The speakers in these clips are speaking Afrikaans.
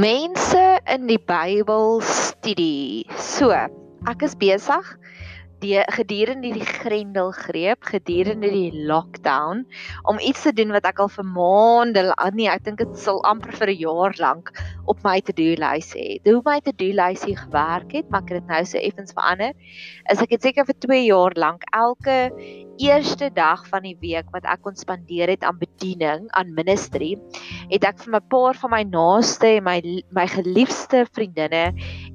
Mense in die Bybel studie. So, ek is besig die gedurende die grendelgreep, gedurende die lockdown om iets te doen wat ek al vir maande, nee, ek dink dit sal amper vir 'n jaar lank op my to-do lys het. Hoe my to-do lys hier gewerk het, maar ek het dit nou so effens verander. Is ek het seker vir 2 jaar lank elke eerste dag van die week wat ek kon spandeer het aan bediening, aan ministry, het ek vir my paar van my naaste en my my geliefde vriendinne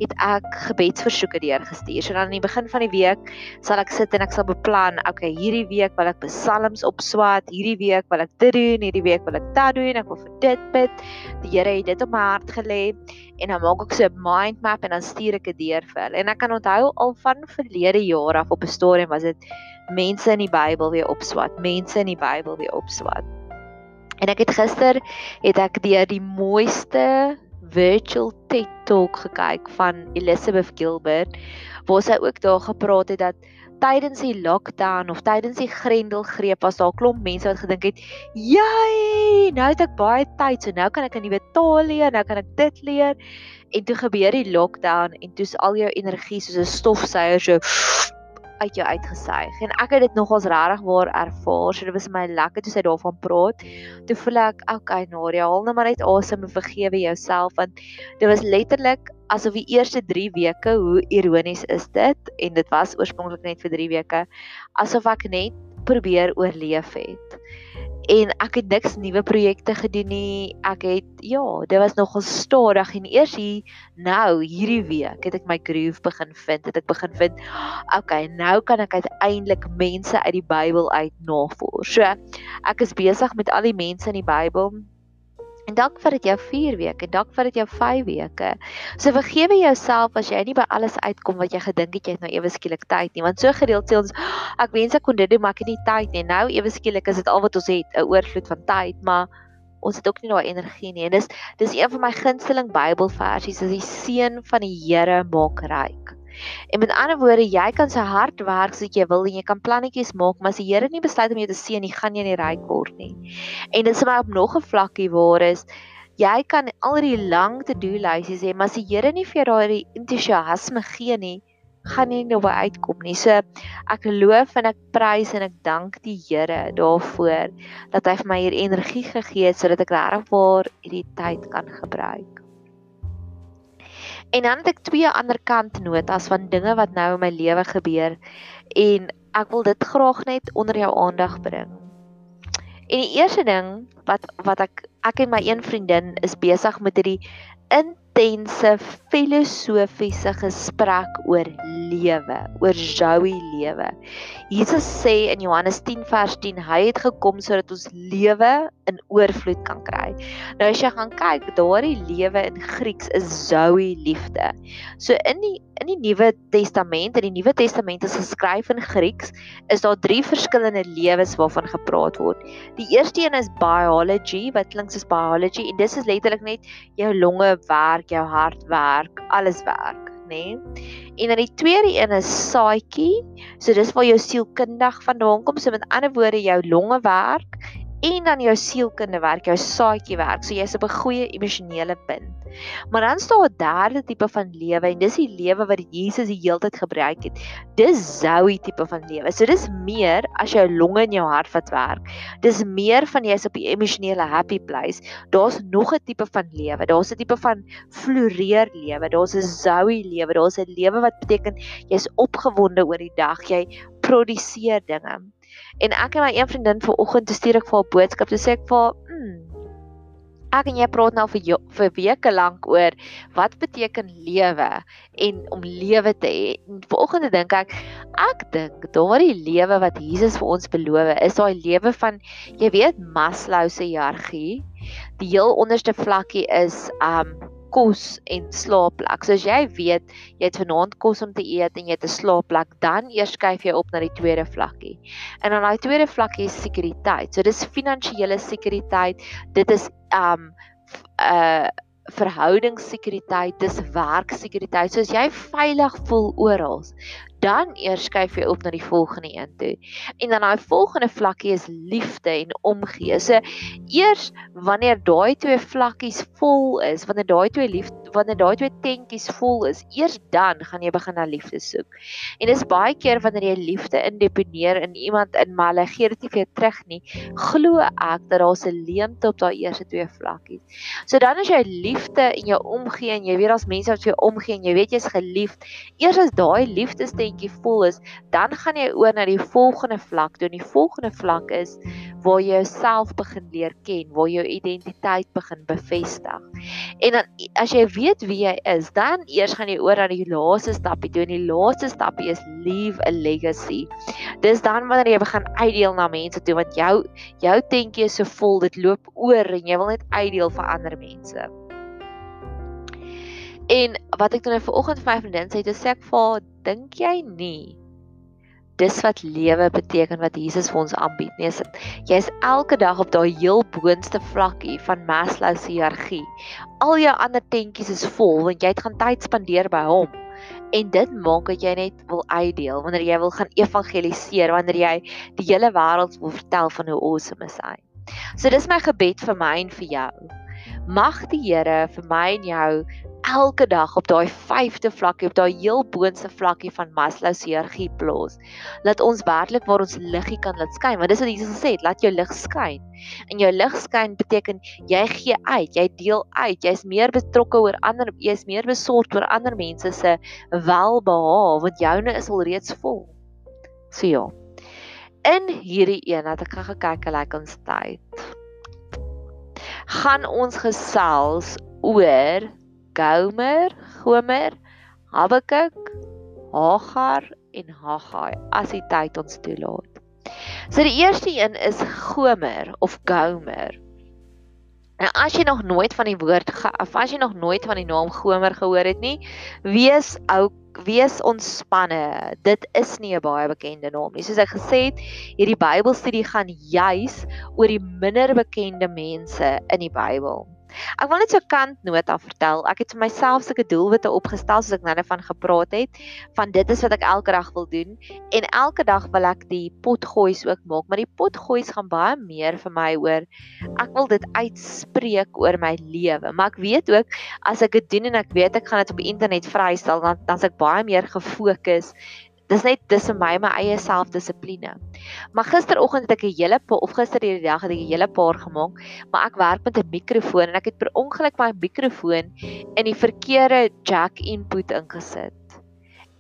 het ek gebedsversoeke deurgestuur. So dan aan die begin van die week sal ek sit en ek sal beplan, okay, hierdie week wil ek psalms opswat, hierdie week wil ek dit doen, hierdie week wil ek dat doen, ek wil vir dit bid. Die Here het dit op my hart gelê en dan maak ek so 'n mind map en dan stuur ek dit deur vir hulle. En ek kan onthou al van verlede jare af op 'n storie was dit mense in die Bybel weer opswat, mense in die Bybel weer opswat. En ek het gister het ek deur die mooiste virtual TED Talk gekyk van Elizabeth Gilbert waar sy ook daar gepraat het dat tydens die lockdown of tydens die grendelgreep was daar 'n klomp mense wat gedink het, "Jy, nou het ek baie tyd, so nou kan ek 'n nuwe taal leer, nou kan ek dit leer." En toe gebeur die lockdown en toe's al jou energie soos 'n stofsuier so uit jou uitgesuig en ek het dit nogals regtig waar ervaar. So dit was my lekker toe sy daarvan praat. Toe voel ek, okay Nadia, haal net maar net asem en vergewe jouself want dit was letterlik asof die eerste 3 weke, hoe ironies is dit en dit was oorspronklik net vir 3 weke, asof ek net probeer oorleef het en ek het niks nuwe projekte gedoen nie. Ek het ja, dit was nogal stadig en eers hier nou hierdie week het ek my groove begin vind. Het ek begin vind, okay, nou kan ek uiteindelik mense uit die Bybel uit navors. So ek is besig met al die mense in die Bybel En dalk vat dit jou 4 weke, dalk vat dit jou 5 weke. So vergewe jouself as jy nie by alles uitkom wat jy gedink het jy het nou ewe skielik tyd nie, want so gereeld sê ons ek wens ek kon dit doen, maar ek het nie tyd nie. Nou ewe skielik is dit al wat ons het, 'n oorvloed van tyd, maar ons het ook nie daai energie nie. En dis dis een van my gunsteling Bybelversies, is die seën van die Here maak ryk. En met ander woorde, jy kan so hard werk soos jy wil en jy kan plannetjies maak, maar as die Here nie besluit om jou te seën nie, gaan jy nie ryk word nie. En dit is maar op nog 'n vlakkie waar is jy kan al die lang to-do lysies hê, maar as die Here nie vir jou daai entoesiasme gee nie, gaan jy nie by uitkom nie. So ek loof en ek prys en ek dank die Here daarvoor dat hy vir my hier energie gegee het sodat ek regtig waar hierdie tyd kan gebruik. En dan het ek twee ander kant notas van dinge wat nou in my lewe gebeur en ek wil dit graag net onder jou aandag bring. En die eerste ding wat wat ek ek en my een vriendin is besig met hierdie intense filosofiese gesprek oor lewe, oor Zoe lewe. Jesus sê in Johannes 10 vers 10, hy het gekom sodat ons lewe in oorvloed kan kry. Nou as jy gaan kyk, daardie lewe in Grieks is Zoe liefde. So in die in die Nuwe Testament, in die Nuwe Testament is geskryf in Grieks, is daar drie verskillende lewens waarvan gepraat word. Die eerste een is biology, wat klink soos biology en dis is letterlik net jou longe werk, jou hart werk, alles werk, nê? Nee? En dan die tweede een is psyche. So dis waar jou sielkundig vandaan kom. So met ander woorde jou longe werk en dan jou sielkunde werk, jou saadjie werk. So jy's op 'n goeie emosionele punt. Maar dan staan 'n derde tipe van lewe en dis die lewe wat Jesus die hele tyd gebruik het. Dis Zoe tipe van lewe. So dis meer as jou longe en jou hart wat werk. Dis meer van jy's op die emosionele happy place. Daar's nog 'n tipe van lewe. Daar's 'n tipe van floreer lewe. Daar's 'n Zoe lewe. Daar's 'n lewe wat beteken jy's opgewonde oor die dag. Jy produseer dinge. En ek en my een vriendin vanoggend toe stuur ek vir haar boodskap. Toe sê ek vir haar, "Mm. Ek en jy praat nou vir vir weke lank oor wat beteken lewe en om lewe te hê. Vanoggend dink ek, ek dink daardie lewe wat Jesus vir ons beloof, is daai lewe van jy weet Maslow se hiërargie. Die heel onderste vlakkie is um kos en slaapplek. So as jy weet jy het vanaand kos om te eet en jy het 'n slaapplek, dan eers skuif jy op na die tweede vlakkie. En dan daai tweede vlakkie is sekuriteit. So dis finansiële sekuriteit. Dit is um uh verhoudingssekuriteit, dis werksekuriteit. So as jy veilig voel oral, dan eers skuif jy op na die volgende een toe. En dan daai volgende vlakkie is liefde en omgee. So eers wanneer daai twee vlakkies vol is, wanneer daai twee liefde wanneer daai twee tentjies vol is, eers dan gaan jy begin na liefde soek. En dis baie keer wanneer jy liefde indeponeer in iemand in maar hulle gee dit nie vir jou terug nie, glo ek dat daar 'n leemte op daai eerste twee vlakkies. So dan as jy liefde in jou omgee en jy weet daar's mense wat vir jou omgee en jy weet jy's geliefd, eers as daai liefdestentjie vol is, dan gaan jy oor na die volgende vlak. Toe die volgende vlak is waar jy jouself begin leer ken, waar jou identiteit begin bevestig. En dan as jy weet wie jy is, dan eers gaan jy oor na die laaste stapie. Toe die laaste stapie is leave a legacy. Dis dan wanneer jy begin uitdeel na mense toe want jou jou tentjie is so vol, dit loop oor en jy wil net uitdeel vir ander mense. En wat ek toe nou vanoggend vir my vriendin sê, dis ek vir dink jy nie dis wat lewe beteken wat Jesus vir ons aanbied. Nee, jy's elke dag op daai heel boonste vlakkie van Maslow se hiërargie. Al jou ander tentjies is vol want jy het gaan tyd spandeer by hom. En dit maak dat jy net wil uitdeel wanneer jy wil gaan evangeliseer, wanneer jy die hele wêreld wil vertel van hoe awesome hy is. So dis my gebed vir my en vir jou. Mag die Here vir my en jou elke dag op daai vyfde vlakkie, op daai heel boonste vlakkie van Maslow se hiërargie plaas. Laat ons werklik waar ons liggie kan laat skyn, want dis wat Jesus gesê het, laat jou lig skyn. En jou lig skyn beteken jy gee uit, jy deel uit, jy's meer betrokke oor ander, jy's meer besorgd oor ander mense se welbehae, want joune is al reeds vol. So ja. In hierdie een het ek gekyk hoe lyk ons tyd. Gaan ons gesels oor Gomer, Gomer, Habakuk, Hagar en Haggai as die tyd ons toelaat. So die eerste een is Gomer of Gomer. Nou as jy nog nooit van die woord of as jy nog nooit van die naam Gomer gehoor het nie, wees ook wees ontspanne. Dit is nie 'n baie bekende naam nie. Soos ek gesê het, hierdie Bybelstudie gaan juis oor die minder bekende mense in die Bybel. Ek wil net so kantnota vertel. Ek het vir myself sulke doelwitte opgestel soos ek nou net van gepraat het, van dit is wat ek elke dag wil doen en elke dag wil ek die potgoeis ook maak, maar die potgoeis gaan baie meer vir my oor ek wil dit uitspreek oor my lewe. Maar ek weet ook as ek dit doen en ek weet ek gaan dit op internet vrystel, dan dan's ek baie meer gefokus dis net dis vir my my eie selfdissipline. Maar gisteroggend het ek 'n hele of gister hierdie dag het ek 'n hele paar gemaak, maar ek werk met 'n mikrofoon en ek het per ongeluk my mikrofoon in die verkeerde jack input ingesit.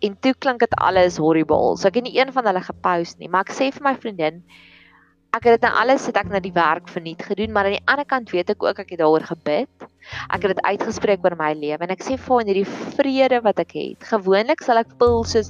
En toe klink dit alles horrible. So ek het nie een van hulle gepost nie, maar ek sê vir my vriendin, ek het dit nou alles het ek na die werk verniet gedoen, maar aan die ander kant weet ek ook ek het daaroor gebid. Ek het dit uitgespreek oor my lewe en ek sê vir in hierdie vrede wat ek het. Gewoonlik sal ek voel soos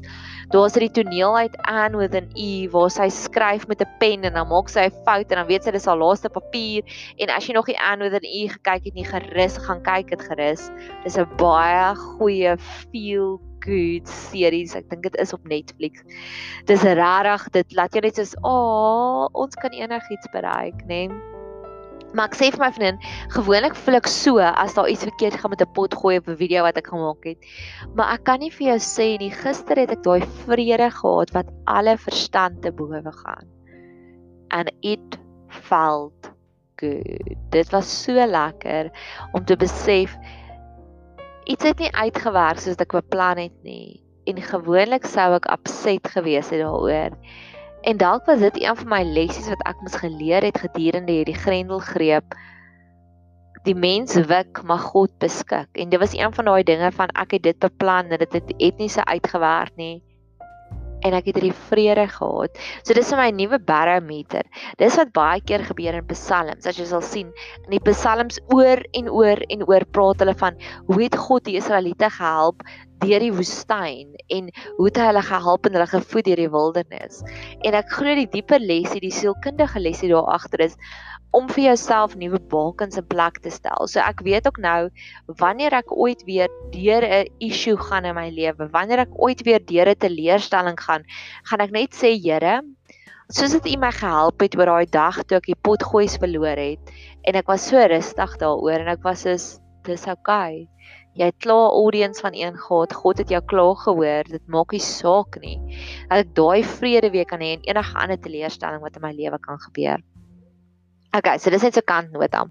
daar's 'n toneel uit Anne with an E waar sy skryf met 'n pen en dan maak sy 'n fout en dan weet sy dis haar laaste papier en as jy nog die Anne with an E gekyk het nie gerus gaan kyk dit gerus. Dis 'n baie goeie feel good series. Ek dink dit is op Netflix. Dis regtig, dit laat jou net soos, "Ag, oh, ons kan enigiets bereik, né?" Nee? Maar ek sê vir my vriendin, gewoonlik voel ek so as daar iets verkeerd gaan met 'n pot gooi op 'n video wat ek gemaak het. Maar ek kan nie vir jou sê nie, gister het ek daai vrede gehad wat alle verstand te bowe gaan. And it felt good. Dit was so lekker om te besef iets het nie uitgewerk soos ek beplan het nie en gewoonlik sou ek upset gewees het daaroor. En dalk was dit een van my lessies wat ek moes geleer het gedurende hierdie grendelgreep. Die mens wik, maar God beskik. En dit was een van daai dinge van ek het dit beplan en dit het, het nie so uitgewerk nie en ek het hierdie vrede gehad. So dis my nuwe barometer. Dis wat baie keer gebeur in psalms. As jy sal sien, in die psalms oor en oor en oor praat hulle van hoe het God die Israeliete gehelp deur die woestyn en hoe het hy hulle gehelp en hulle gevoed deur die wildernis. En ek glo die dieper lesie, die sielkundige lesie daar agter is om vir jouself nuwe bakens in plek te stel. So ek weet ook nou wanneer ek ooit weer deur 'n issue gaan in my lewe, wanneer ek ooit weer deur 'n teleurstelling gaan, gaan ek net sê Here, soos dit U my gehelp het oor daai dag toe ek die potgoeis verloor het en ek was so rustig daaroor en ek was so dis okay. Jy het klaar audience van een God. God het jou klaar gehoor. Dit maak nie saak nie. Dat ek daai vrede weer kan hê en enige ander teleurstelling wat in my lewe kan gebeur. Okay, so dis net so kantnota.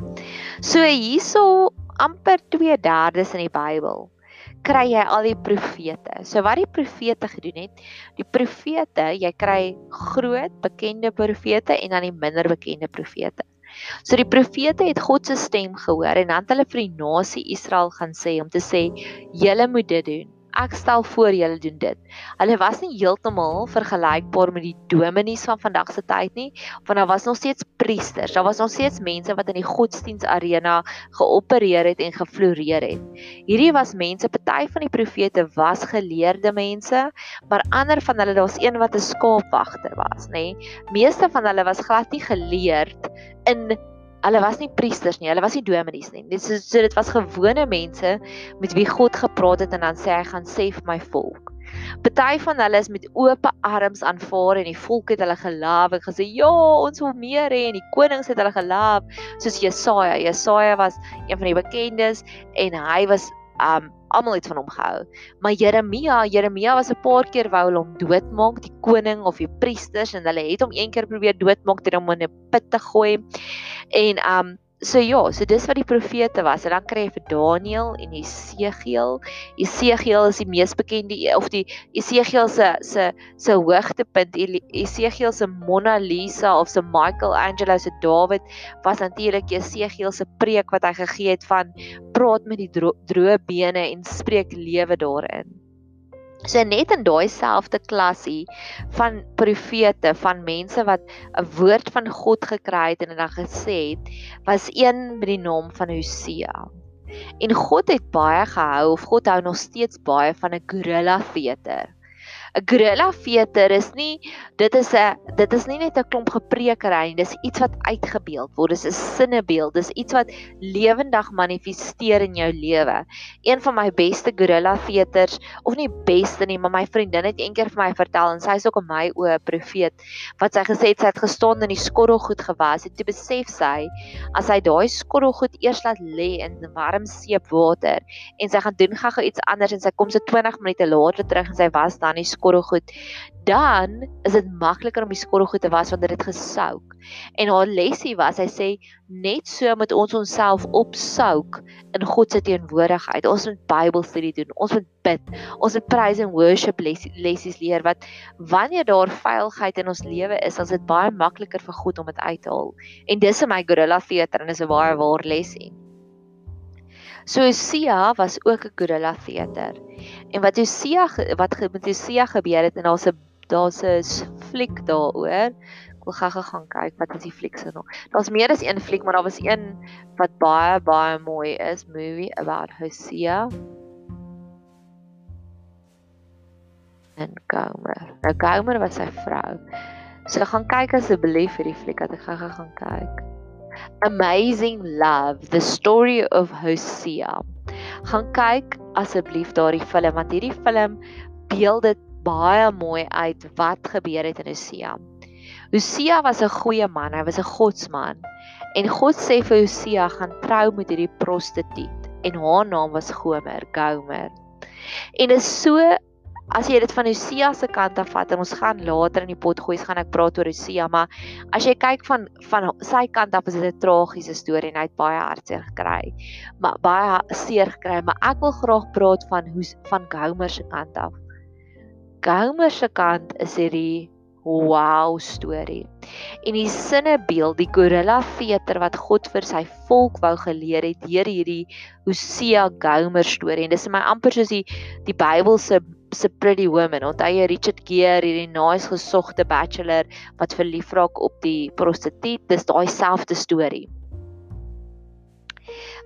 So hierso amper 2/3 in die Bybel kry jy al die profete. So wat die profete gedoen het, die profete, jy kry groot bekende profete en dan die minder bekende profete. So die profete het God se stem gehoor en dan het hulle vir die nasie Israel gaan sê om te sê julle moet dit doen ek stel voor julle doen dit. Hulle was nie heeltemal vergelykbaar met die dominees van vandag se tyd nie, want daar was nog steeds priesters, daar was nog steeds mense wat in die godsdienstarena geopereer het en gefloreer het. Hierdie was mense, party van die profete was geleerde mense, maar ander van hulle was een wat 'n skaapwagter was, nê. Meeste van hulle was glad nie geleerd in hulle was nie priesters nie, hulle was nie dominees nie. Dit is so dit was gewone mense met wie God gepraat het en dan sê hy gaan sê vir my volk. Party van hulle is met oop arms aanvaar en die volk het hulle geloof en gesê ja, ons wil meer hê en die konings het hulle geloof soos Jesaja. Jesaja was een van die bekendes en hy was um almal het van hom gehou. Maar Jeremia, Jeremia was 'n paar keer wou hulle hom doodmaak, die koning of die priesters en hulle het hom een keer probeer doodmaak deur hom in 'n put te gooi. En um So ja, so dis wat die profete was. En dan kry jy vir Daniël en Jesegiel. Jesegiel is die mees bekende of die Jesegiel se se se hoogtepunt. Jesegiel se Mona Lisa of se Michelangelo se David was natuurlik Jesegiel se preek wat hy gegee het van praat met die droë bene en spreek lewe daarin. So net in daai selfde klasie van profete, van mense wat 'n woord van God gekry het en dan gesê het, was een met die naam van Hosea. En God het baie gehou of God hou nog steeds baie van 'n gorilla veter. 'n Gorilla veter is nie dit is 'n dit is nie net 'n klomp gepreekery nie, dis iets wat uitgebeeld word. Dis 'n sinnebeeld. Dis iets wat lewendig manifesteer in jou lewe. Een van my beste gorilla veters of nie beste nie, maar my vriendin het eendag vir my vertel en sy is ook in my oë 'n profeet wat sy gesê het sy het gestaan in die skottelgoed gewas en toe besef sy as hy daai skottelgoed eers laat lê in warm seepwater en sy gaan doen gou-gou iets anders en sy kom so 20 minute later terug en sy was dan nie skorrelgoed, dan is dit makliker om die skorrelgoed te was wanneer dit gesouk. En haar lesie was, hy sê net so moet ons onsself opsouk in God se teenwoordigheid. Ons moet Bybelstudie doen. Ons moet bid. Ons moet praise and worship lessies leer wat wanneer daar veiligheid in ons lewe is, as dit baie makliker vir God om dit uit te haal. En dis in my gorilla theater en is 'n baie waar lesie. So Sia was ook 'n gorilla theater. En wat Sia wat met Sia gebeur het en daar's 'n daar's 'n fliek daaroor. Ek wil gou-gou gaan kyk wat is die fliek se naam. Daar's meer as een fliek, maar daar was een wat baie baie mooi is, movie about Hosea. En Gomer. Nou Gomer was sy vrou. So gaan kyk asseblief vir die fliek dat ek gou-gou gaan kyk. Amazing Love, The Story of Hosea. Gaan kyk asseblief daardie film want hierdie film beeld dit baie mooi uit wat gebeur het in Hosea. Hosea was 'n goeie man, hy was 'n godsman. En God sê vir Hosea gaan trou met hierdie prostituut en haar naam was Gomer, Gomer. En is so as jy dit van Hosea se kant af vat en ons gaan later in die pot gooi, gaan ek praat oor Hosea, maar as jy kyk van van sy kant af is dit 'n tragiese storie en hy het baie hartseer gekry. Maar baie seer gekry, maar ek wil graag praat van hoe van Gomer se kant af. Gomer se kant is hierdie wow storie. En die sinnebeeld, die gorilla veter wat God vir sy volk wou geleer het deur hierdie Hosea Gomer storie. En dis my amper soos die die Bybelse se Pretty Woman. Onthou jy Richard Gere, hierdie nice gesogte bachelor wat verlief raak op die prostituut? Dis daai selfde storie.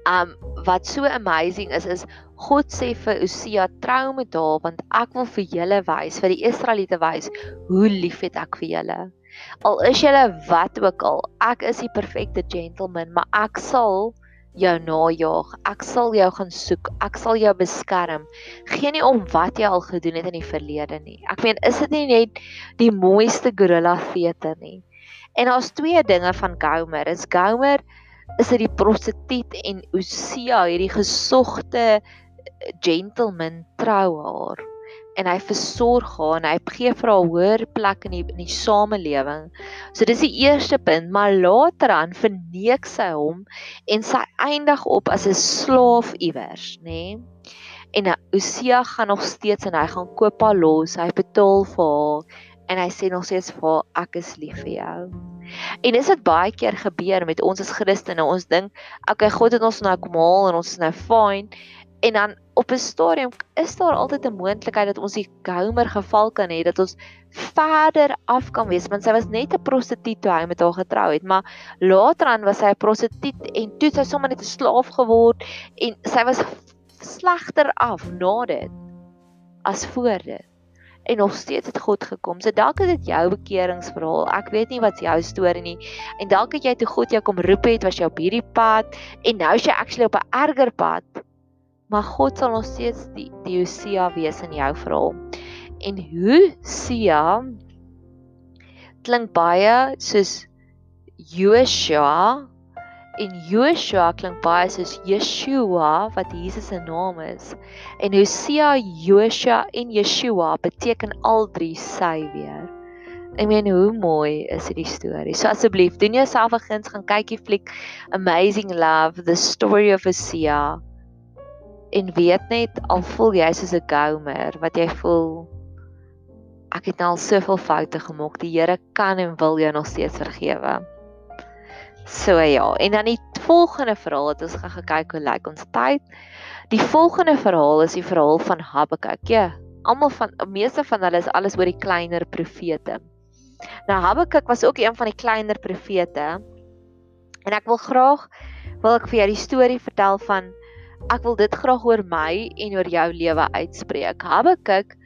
Um wat so amazing is is God sê vir Hosea trou met haar want ek wil vir julle wys, vir die Israeliete wys hoe lief het ek vir julle. Al is julle wat ook al, ek is die perfekte gentleman, maar ek sal jou najaag. Ek sal jou gaan soek. Ek sal jou beskerm. Geen nie om wat jy al gedoen het in die verlede nie. Ek meen, is dit nie net die mooiste gorilla theater nie? En daar's twee dinge van Gomer. Is Gomer is dit die prostituut en Usia, hierdie gesogte gentleman trou haar en hy versorg haar en hy gee vir haar hoër plek in die in die samelewing. So dis die eerste punt, maar later aan verneek sy hom en sy eindig op as 'n slaaf iewers, nê? Nee? En Usia gaan nog steeds en hy gaan koop haar los, hy betaal vir haar en hy sê nog steeds vir haar ek is lief vir jou. En dis wat baie keer gebeur met ons as Christene. Ons dink, okay, God het ons nou kom haal en ons is nou fine. En dan op 'n stadium is daar altyd 'n moontlikheid dat ons die Gomer geval kan hê dat ons verder af kan wees want sy was net 'n prostituut toe hy met haar getrou het maar later aan was sy 'n prostituut en toe sy sommer net 'n slaaf geword en sy was slegter af na dit as voor dit en nog steeds het God gekom. So dalk is dit jou bekeringsverhaal. Ek weet nie wat jou storie nie. En dalk het jy toe God jou kom roep het was jy op hierdie pad en nou is jy actually op 'n erger pad maar God sal nog steeds die die Hosea wees in jou verhaal. En Hosea klink baie soos Joshua en Joshua klink baie soos Yeshua wat Jesus se naam is. En Hosea, Joshua en Yeshua beteken al drie sy weer. Ek meen hoe mooi is hierdie storie. So asseblief, doen jouself 'n guns gaan kyk die fliek Amazing Love, The Story of Hosea en weet net al voel jy soos 'n gomer wat jy voel ek het nou al soveel foute gemaak die Here kan en wil jou nog steeds vergewe. So ja en dan die volgende verhaal het ons gaan gekyk hoe lyk ons tyd. Die volgende verhaal is die verhaal van Habakuk. Ja almal van meeste van hulle is alles oor die kleiner profete. Nou Habakuk was ook een van die kleiner profete en ek wil graag wil ek vir jou die storie vertel van ek wil dit graag oor my en oor jou lewe uitspreek. Habakuk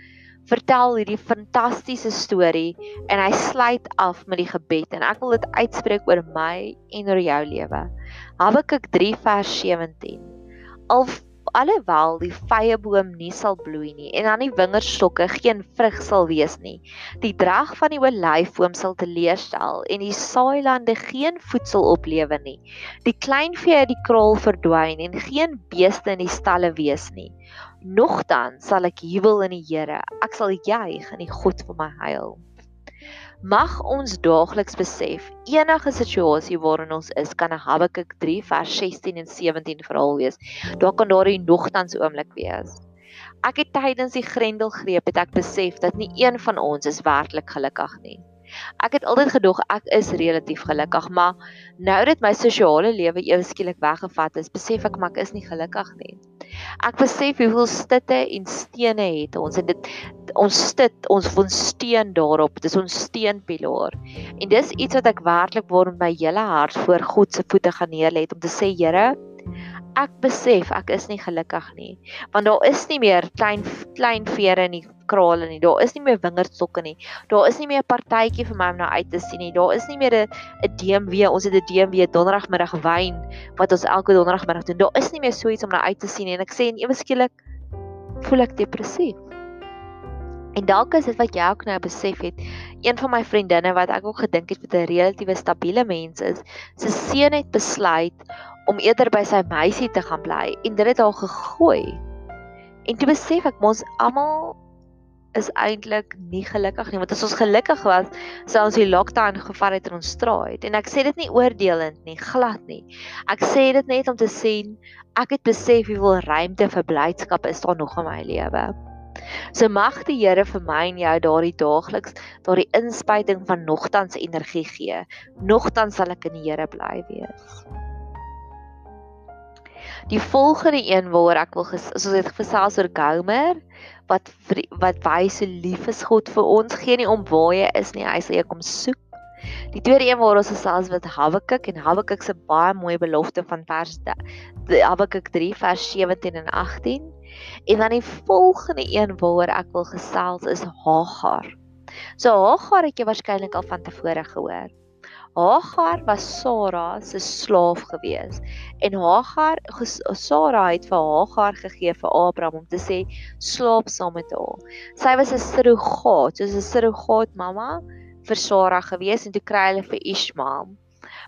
vertel hierdie fantastiese storie en hy sluit af met die gebed en ek wil dit uitspreek oor my en oor jou lewe. Habakuk 3 vers 17. Al alhoewel die vyeboom nie sal bloei nie en aan die wingerdstokke geen vrug sal wees nie. Die drag van die olyfboom sal teleurstel en die saailande geen voedsel oplewe nie. Die kleinvee uit die kraal verdwyn en geen beeste in die stalle wees nie. Nogtans sal ek jubel in die Here. Ek sal juig in die God van my heil mag ons daagliks besef enige situasie waarin ons is kan 'n Habakuk 3 vers 16 en 17 verhaal wees. Daar kan daar 'n nogtans oomblik wees. Ek het tydens die grendelgreep het ek besef dat nie een van ons is werklik gelukkig nie. Ek het altyd gedog ek is relatief gelukkig, maar nou dat my sosiale lewe ewe skielik weggevat is, besef ek maar ek is nie gelukkig nie. Ek besef hoeveel stitte en stene het ons en dit ons stit ons van steen daarop. Dis ons steenpilaar. En dis iets wat ek werklik waar met my hele hart voor God se voete gaan neerlê om te sê Here, ek besef ek is nie gelukkig nie want daar is nie meer klein klein vere in die krale nie daar is nie meer wingerdstokke nie daar is nie meer 'n partytjie vir my om na uit te sien nie daar is nie meer 'n 'n DMW ons het 'n DMW donderdagmiddag wyn wat ons elke donderdagmiddag doen daar is nie meer so iets om na uit te sien nie en ek sê en ewe skielik voel ek depressief En dalk is dit wat jy ook nou besef het. Een van my vriendinne wat ek ook gedink het met 'n relatiewe stabiele mens is, se seun het besluit om eerder by sy meisie te gaan bly en dit het haar gegooi. En toe besef ek mos almal is eintlik nie gelukkig nie want as ons gelukkig was sou ons die lockdown gevat het in ons straat. En ek sê dit nie oordelend nie glad nie. Ek sê dit net om te sien ek het besef hoeveel ruimte vir blydskap is daar nog in my lewe. So mag die Here vir my en jou daardie daagliks daardie inspuiting van nogtans energie gee. Nogtans sal ek in die Here bly wees Die volgende een waaroor ek wil soos dit gesels oor Gomer wat wat wys hoe lief is God vir ons gee nie om waar jy is nie hy sê jy kom soek. Die tweede een waaroor ons gesels wat Habakuk en Habakuk se baie mooi belofte van vers Habakuk 3 vers 17 en 18 en dan die volgende een waaroor ek wil gesels is Hagar. So Hagar het jy waarskynlik al van tevore gehoor. Hagar was Sara se slaaf gewees en Hagar Sara het vir Hagar gegee vir Abraham om te sê slaap saam met haar. Sy was 'n surrogaat, soos 'n surrogaat mamma vir Sara gewees en toe kry hulle vir Ismael.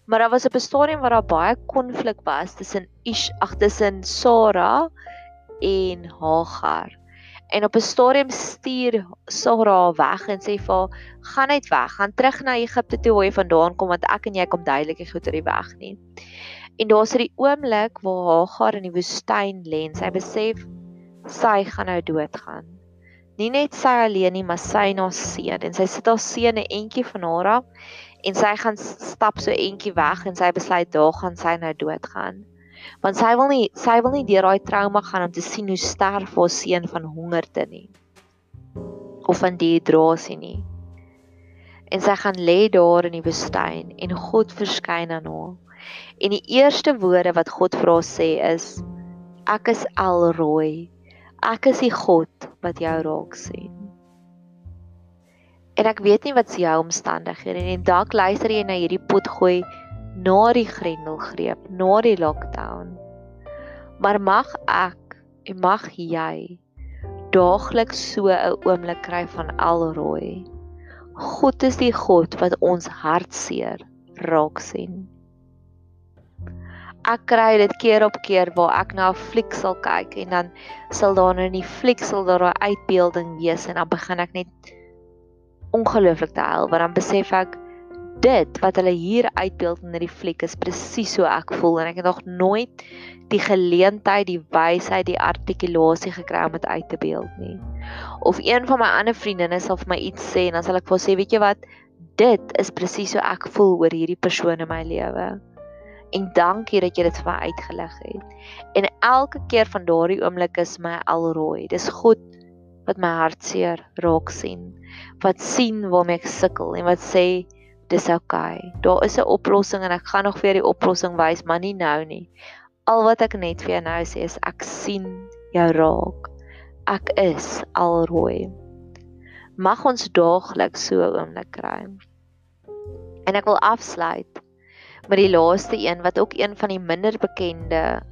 Maar daar was op 'n stadium waar daar baie konflik was tussen Ish ag tussen Sara en Hagar. En op 'n stadium stuur Sara weg en sê vir haar: "Gaan net weg, gaan terug na Egipte toe waar jy vandaan kom want ek en jy kom duidelik nie goed oor die weg nie." En daar's hierdie oomblik waar Hagar in die woestyn lê en sy besef sy gaan nou doodgaan. Nie net sy alleen nie, maar sy en haar seun en sy sit haar seun 'n entjie van haar af en sy gaan stap so entjie weg en sy besluit daar gaan sy nou doodgaan want sy wil nie sy wil nie deur daai trauma gaan om te sien hoe sterf haar seun van hongerte nie. Of van dehydrasie nie. En sy gaan lê daar in die woestyn en God verskyn aan haar. En die eerste woorde wat God vir haar sê is ek is alrooi. Ek is die God wat jou raak sien. En ek weet nie wat se jou omstandighede en dalk luister jy na hierdie pot gooi na die grendelgreep, na die lockdown. Maar mag ek en mag jy daagliks so 'n oomblik kry van alrooi. God is die God wat ons hartseer raak sien. Ek kry dit keer op keer waar ek na 'n fliek sal kyk en dan sal daar in die fliek sal daar 'n uitbeelding wees en dan begin ek net ongelooflik te huil want dan besef ek dit wat hulle hier uitbeeld in hierdie fliek is presies hoe ek voel en ek het nog nooit die geleentheid, die wysheid, die artikulasie gekry om dit uit te beeld nie. Of een van my ander vriendinne sal vir my iets sê en dan sal ek vir sê, weet jy wat, dit is presies hoe ek voel oor hierdie persoon in my lewe. En dankie dat jy dit vir my uitgelig het. En elke keer van daardie oomblik is my alrooi. Dis God wat my hartseer raak sien. Wat sien waarmee ek sukkel en wat sê dis oukei. Okay. Daar is 'n oplossing en ek gaan nog vir die oplossing wys, maar nie nou nie. Al wat ek net vir jou nou sê is ek sien jou raak. Ek is alrooi. Mag ons daagliks so oomblik kry. En ek wil afsluit met die laaste een wat ook een van die minder bekende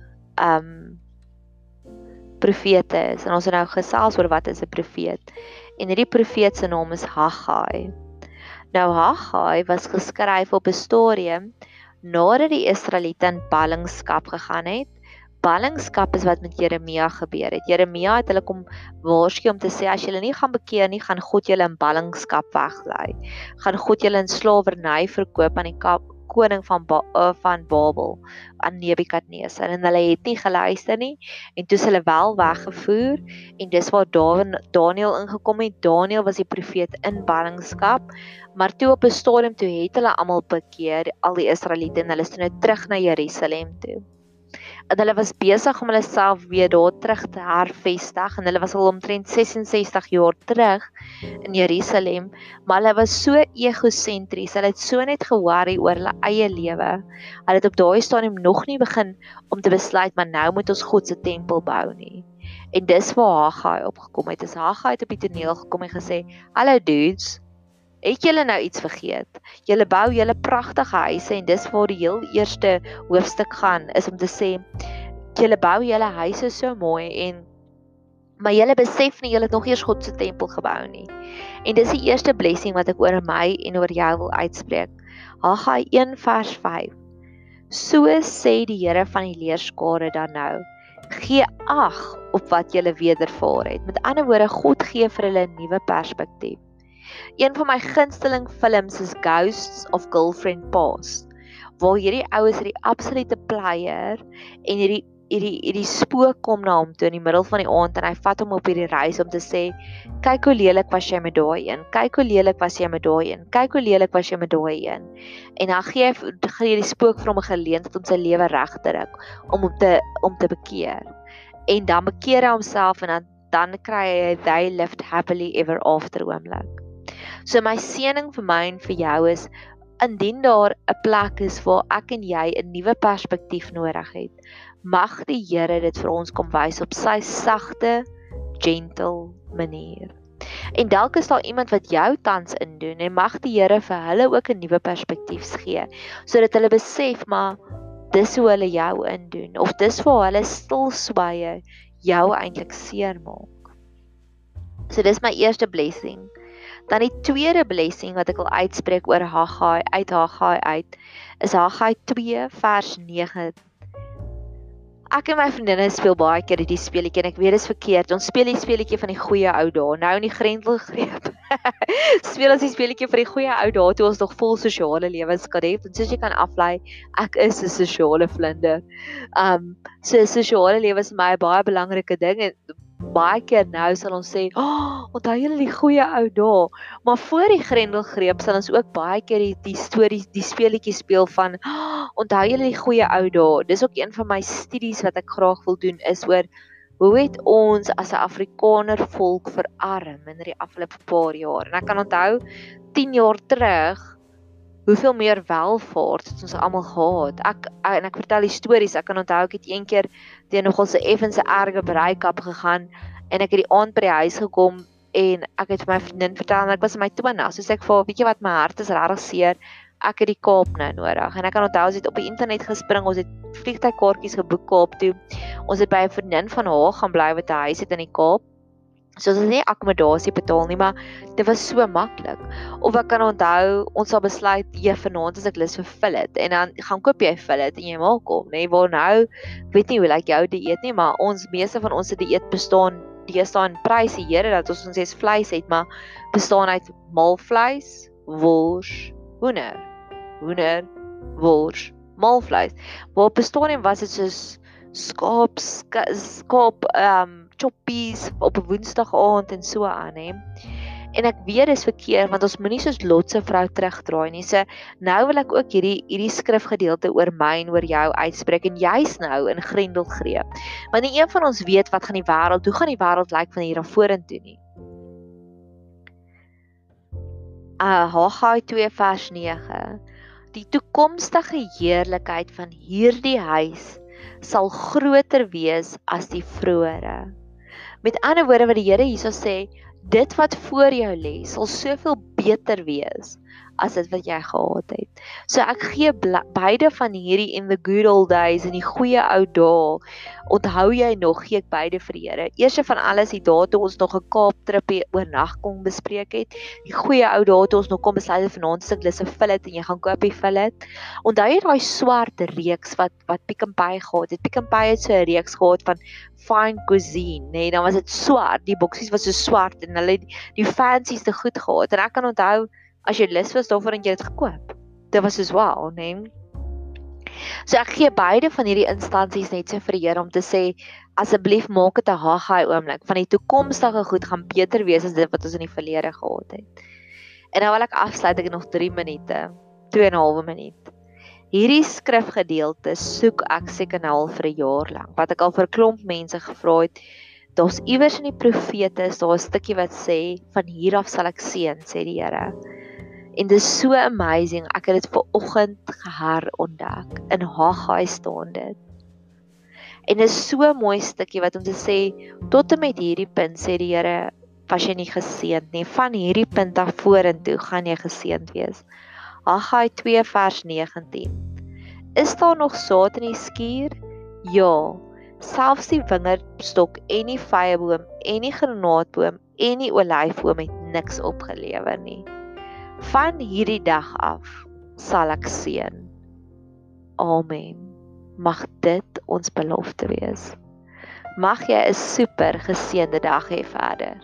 um profete is. En ons het nou gesels oor wat is 'n profeet. En hierdie profeet se naam is Haggai. Nou Haggai was geskryf op 'n stadium nadat die Israeliete in ballingskap gegaan het. Ballingskap is wat met Jeremia gebeur het. Jeremia het hulle kom waarsku om te sê as julle nie gaan bekeer nie, gaan God julle in ballingskap weglei. Gaan God julle in slawerny verkoop aan die koning van ba uh, van Babel aan Nebukadnesar en hulle het nie geluister nie en toe is hulle wel weggevoer en dis waar Dawid Daniel ingekom het. Daniel was die profeet in ballingskap maar toe op 'n stadium toe het hulle almal bekeer al die Israeliete en hulle is toe nou terug na Jerusalem toe en hulle was besig om hulle self weer daar terug te hervestig en hulle was al omtrent 66 jaar terug in Jerusalem maar hulle was so egosentries hulle het so net ge-worry oor hulle eie lewe. Hulle het op daai stadium nog nie begin om te besluit maar nou moet ons God se tempel bou nie. En dis waar Haggai opgekom het. Is Haggai het op die toneel gekom en gesê hallo dudes Het julle nou iets vergeet? Julle bou julle pragtige huise en dis waar die heel eerste hoofstuk gaan is om te sê julle bou julle huise so mooi en maar julle besef nie julle het nog eers God se tempel gebou nie. En dis die eerste blessing wat ek oor my en oor jou wil uitspreek. Haggai 1 vers 5. So sê die Here van die leerskare dan nou: Gee ag op wat julle wedervaar het. Met ander woorde, God gee vir hulle 'n nuwe perspektief. Een van my gunsteling films is Ghosts of Girlfriend Past waar hierdie oues hierdie absolute player en hierdie hierdie hierdie spook kom na hom toe in die middel van die aand en hy vat hom op hierdie reis om te sê kyk hoe lelik was jy met daai een. Kyk hoe lelik was jy met daai een. Kyk hoe lelik was jy met daai een. En dan gee hy gee die spook vir hom 'n geleentheid om sy lewe reg te ruk om hom te om te bekeer. En dan bekeer hy homself en dan dan kry hy they lived happily ever after oomblik So my seëning vir my en vir jou is indien daar 'n plek is waar ek en jy 'n nuwe perspektief nodig het, mag die Here dit vir ons kom wys op sy sagte, gentle manier. En dalk is daar iemand wat jou tans indoen en mag die Here vir hulle ook 'n nuwe perspektief gee sodat hulle besef maar dis hoe hulle jou indoen of dis waar hulle stil swye jou eintlik seermaak. So dis my eerste blessing. Dan die tweede blessing wat ek wil uitspreek oor Haggai uit Haggai uit is Haggai 2 vers 9. Ek en my vriendinne speel baie keer hierdie speletjie en ek weet dit is verkeerd. Ons speel die speletjie van die goeie ou dae. Nou in die grendelgreep. speel ons die speletjie vir die goeie ou dae toe ons nog vol sosiale lewens gehad het. En soos jy kan aflei, ek is 'n sosiale vlinder. Um so sosiale lewe is vir my 'n baie belangrike ding en baie keer nou sal ons sê, "Ag, oh, onthou julle die goeie ou dae." Maar voor die grendelgreep sal ons ook baie keer die, die stories, die speletjies speel van, oh, "Onthou julle die goeie ou dae." Dis ook een van my studies wat ek graag wil doen is oor hoe het ons as 'n Afrikaner volk verarm in die afgelope paar jaar. En ek kan onthou 10 jaar terug hoeveel meer welvaart het ons almal gehad. Ek en ek vertel die stories. Ek kan onthou ek het een keer teen nogal se effense erge breakup gegaan en ek het die aand by die huis gekom en ek het vir my vriendin vertel ek was in my 20's. So sê ek vir weet jy wat my hart is regtig seer. Ek het die Kaap nou nodig. En ek kan onthou ons het op die internet gespring. Ons het vliegtuigkaartjies geboek Kaap toe. Ons het by 'n vriendin van haar gaan bly wat 'n huis het in die Kaap. So ons het nie akkommodasie betaal nie, maar dit was so maklik. Of ek kan onthou, ons sal besluit jy vanaand as ek lus vir fillet en dan gaan koop jy fillet en jy maak hom, nê? Waar nou weet nie hoe lyk like jou dieet nie, maar ons meeste van ons se dieet bestaan deesdae in pryse, Here, dat ons ons sê vleis het, maar bestaan uit malvleis, wors, hoender, hoender, wors, malvleis. Wat bestaan en was dit soos skaap, skaap, ehm um, choppies op 'n Woensdag aand en so aan hè. En ek weet dis verkeerd want ons moenie soos lotse vrou terugdraai nie. So nou wil ek ook hierdie hierdie skrifgedeelte oor my en oor jou uitspreek en jy's nou in Grendelgreep. Want nie een van ons weet wat gaan die wêreld, hoe gaan die wêreld lyk van hier af vorentoe nie. Ah, Haggai 2 vers 9. Die toekomstige heerlikheid van hierdie huis sal groter wees as die vroeëre. Met ander woorde wat die Here hierso sê, dit wat voor jou lê sal soveel beter wees as dit wat jy gehad het. So ek gee beide van hierdie in the good old days in die goeie ou dae. Onthou jy nog gee ek beide vir die Here. Eerste van alles die dae toe ons nog 'n Kaap tripie oornag kon bespreek het. Die goeie ou dae toe ons nog kom besluit het vanaand sit lus 'n fillet en jy gaan koop die fillet. Onthou jy daai swart reeks wat wat Pick n Pay gehad het? Pick n Pay het so 'n reeks gehad van fine cuisine, nê? Nee, dan was dit swart. Die boksies was so swart en hulle die, die fancyste goed gehad. En ek kan onthou as jy lus was daarvoor en jy het gekoop. Dit was soos wow, né? Nee? So ek gee beide van hierdie instansies net so vir die Here om te sê asseblief maak dit 'n Haggai oomblik van die toekomstige goed gaan beter wees as dit wat ons in die verlede gehad het. En nou wil ek afsluit ek nog 3 minute, 2 en 'n halwe minuut. Hierdie skrifgedeelte soek ek seker nou al vir 'n jaar lank. Wat ek al vir klomp mense gevra het, daar's iewers in die profete, daar 'n stukkie wat sê van hier af sal ek seën, sê die Here. En dit is so amazing. Ek het dit ver oggend geherontdek. In Haggai staan dit. En dit is so mooi stukkie wat om te sê tot en met hierdie punt sê die Here was jy nie geseënd nie. Van hierdie punt af vorentoe gaan jy geseënd wees. Haggai 2 vers 19. Is daar nog saad in die skuur? Ja. Selfs die wingerdstok en die vyeboom en die granaatboom en die olyfboom het niks opgelewer nie van hierdie dag af sal ek seën. Amen. Mag dit ons belofte wees. Mag jy 'n super geseënde dag hê verder.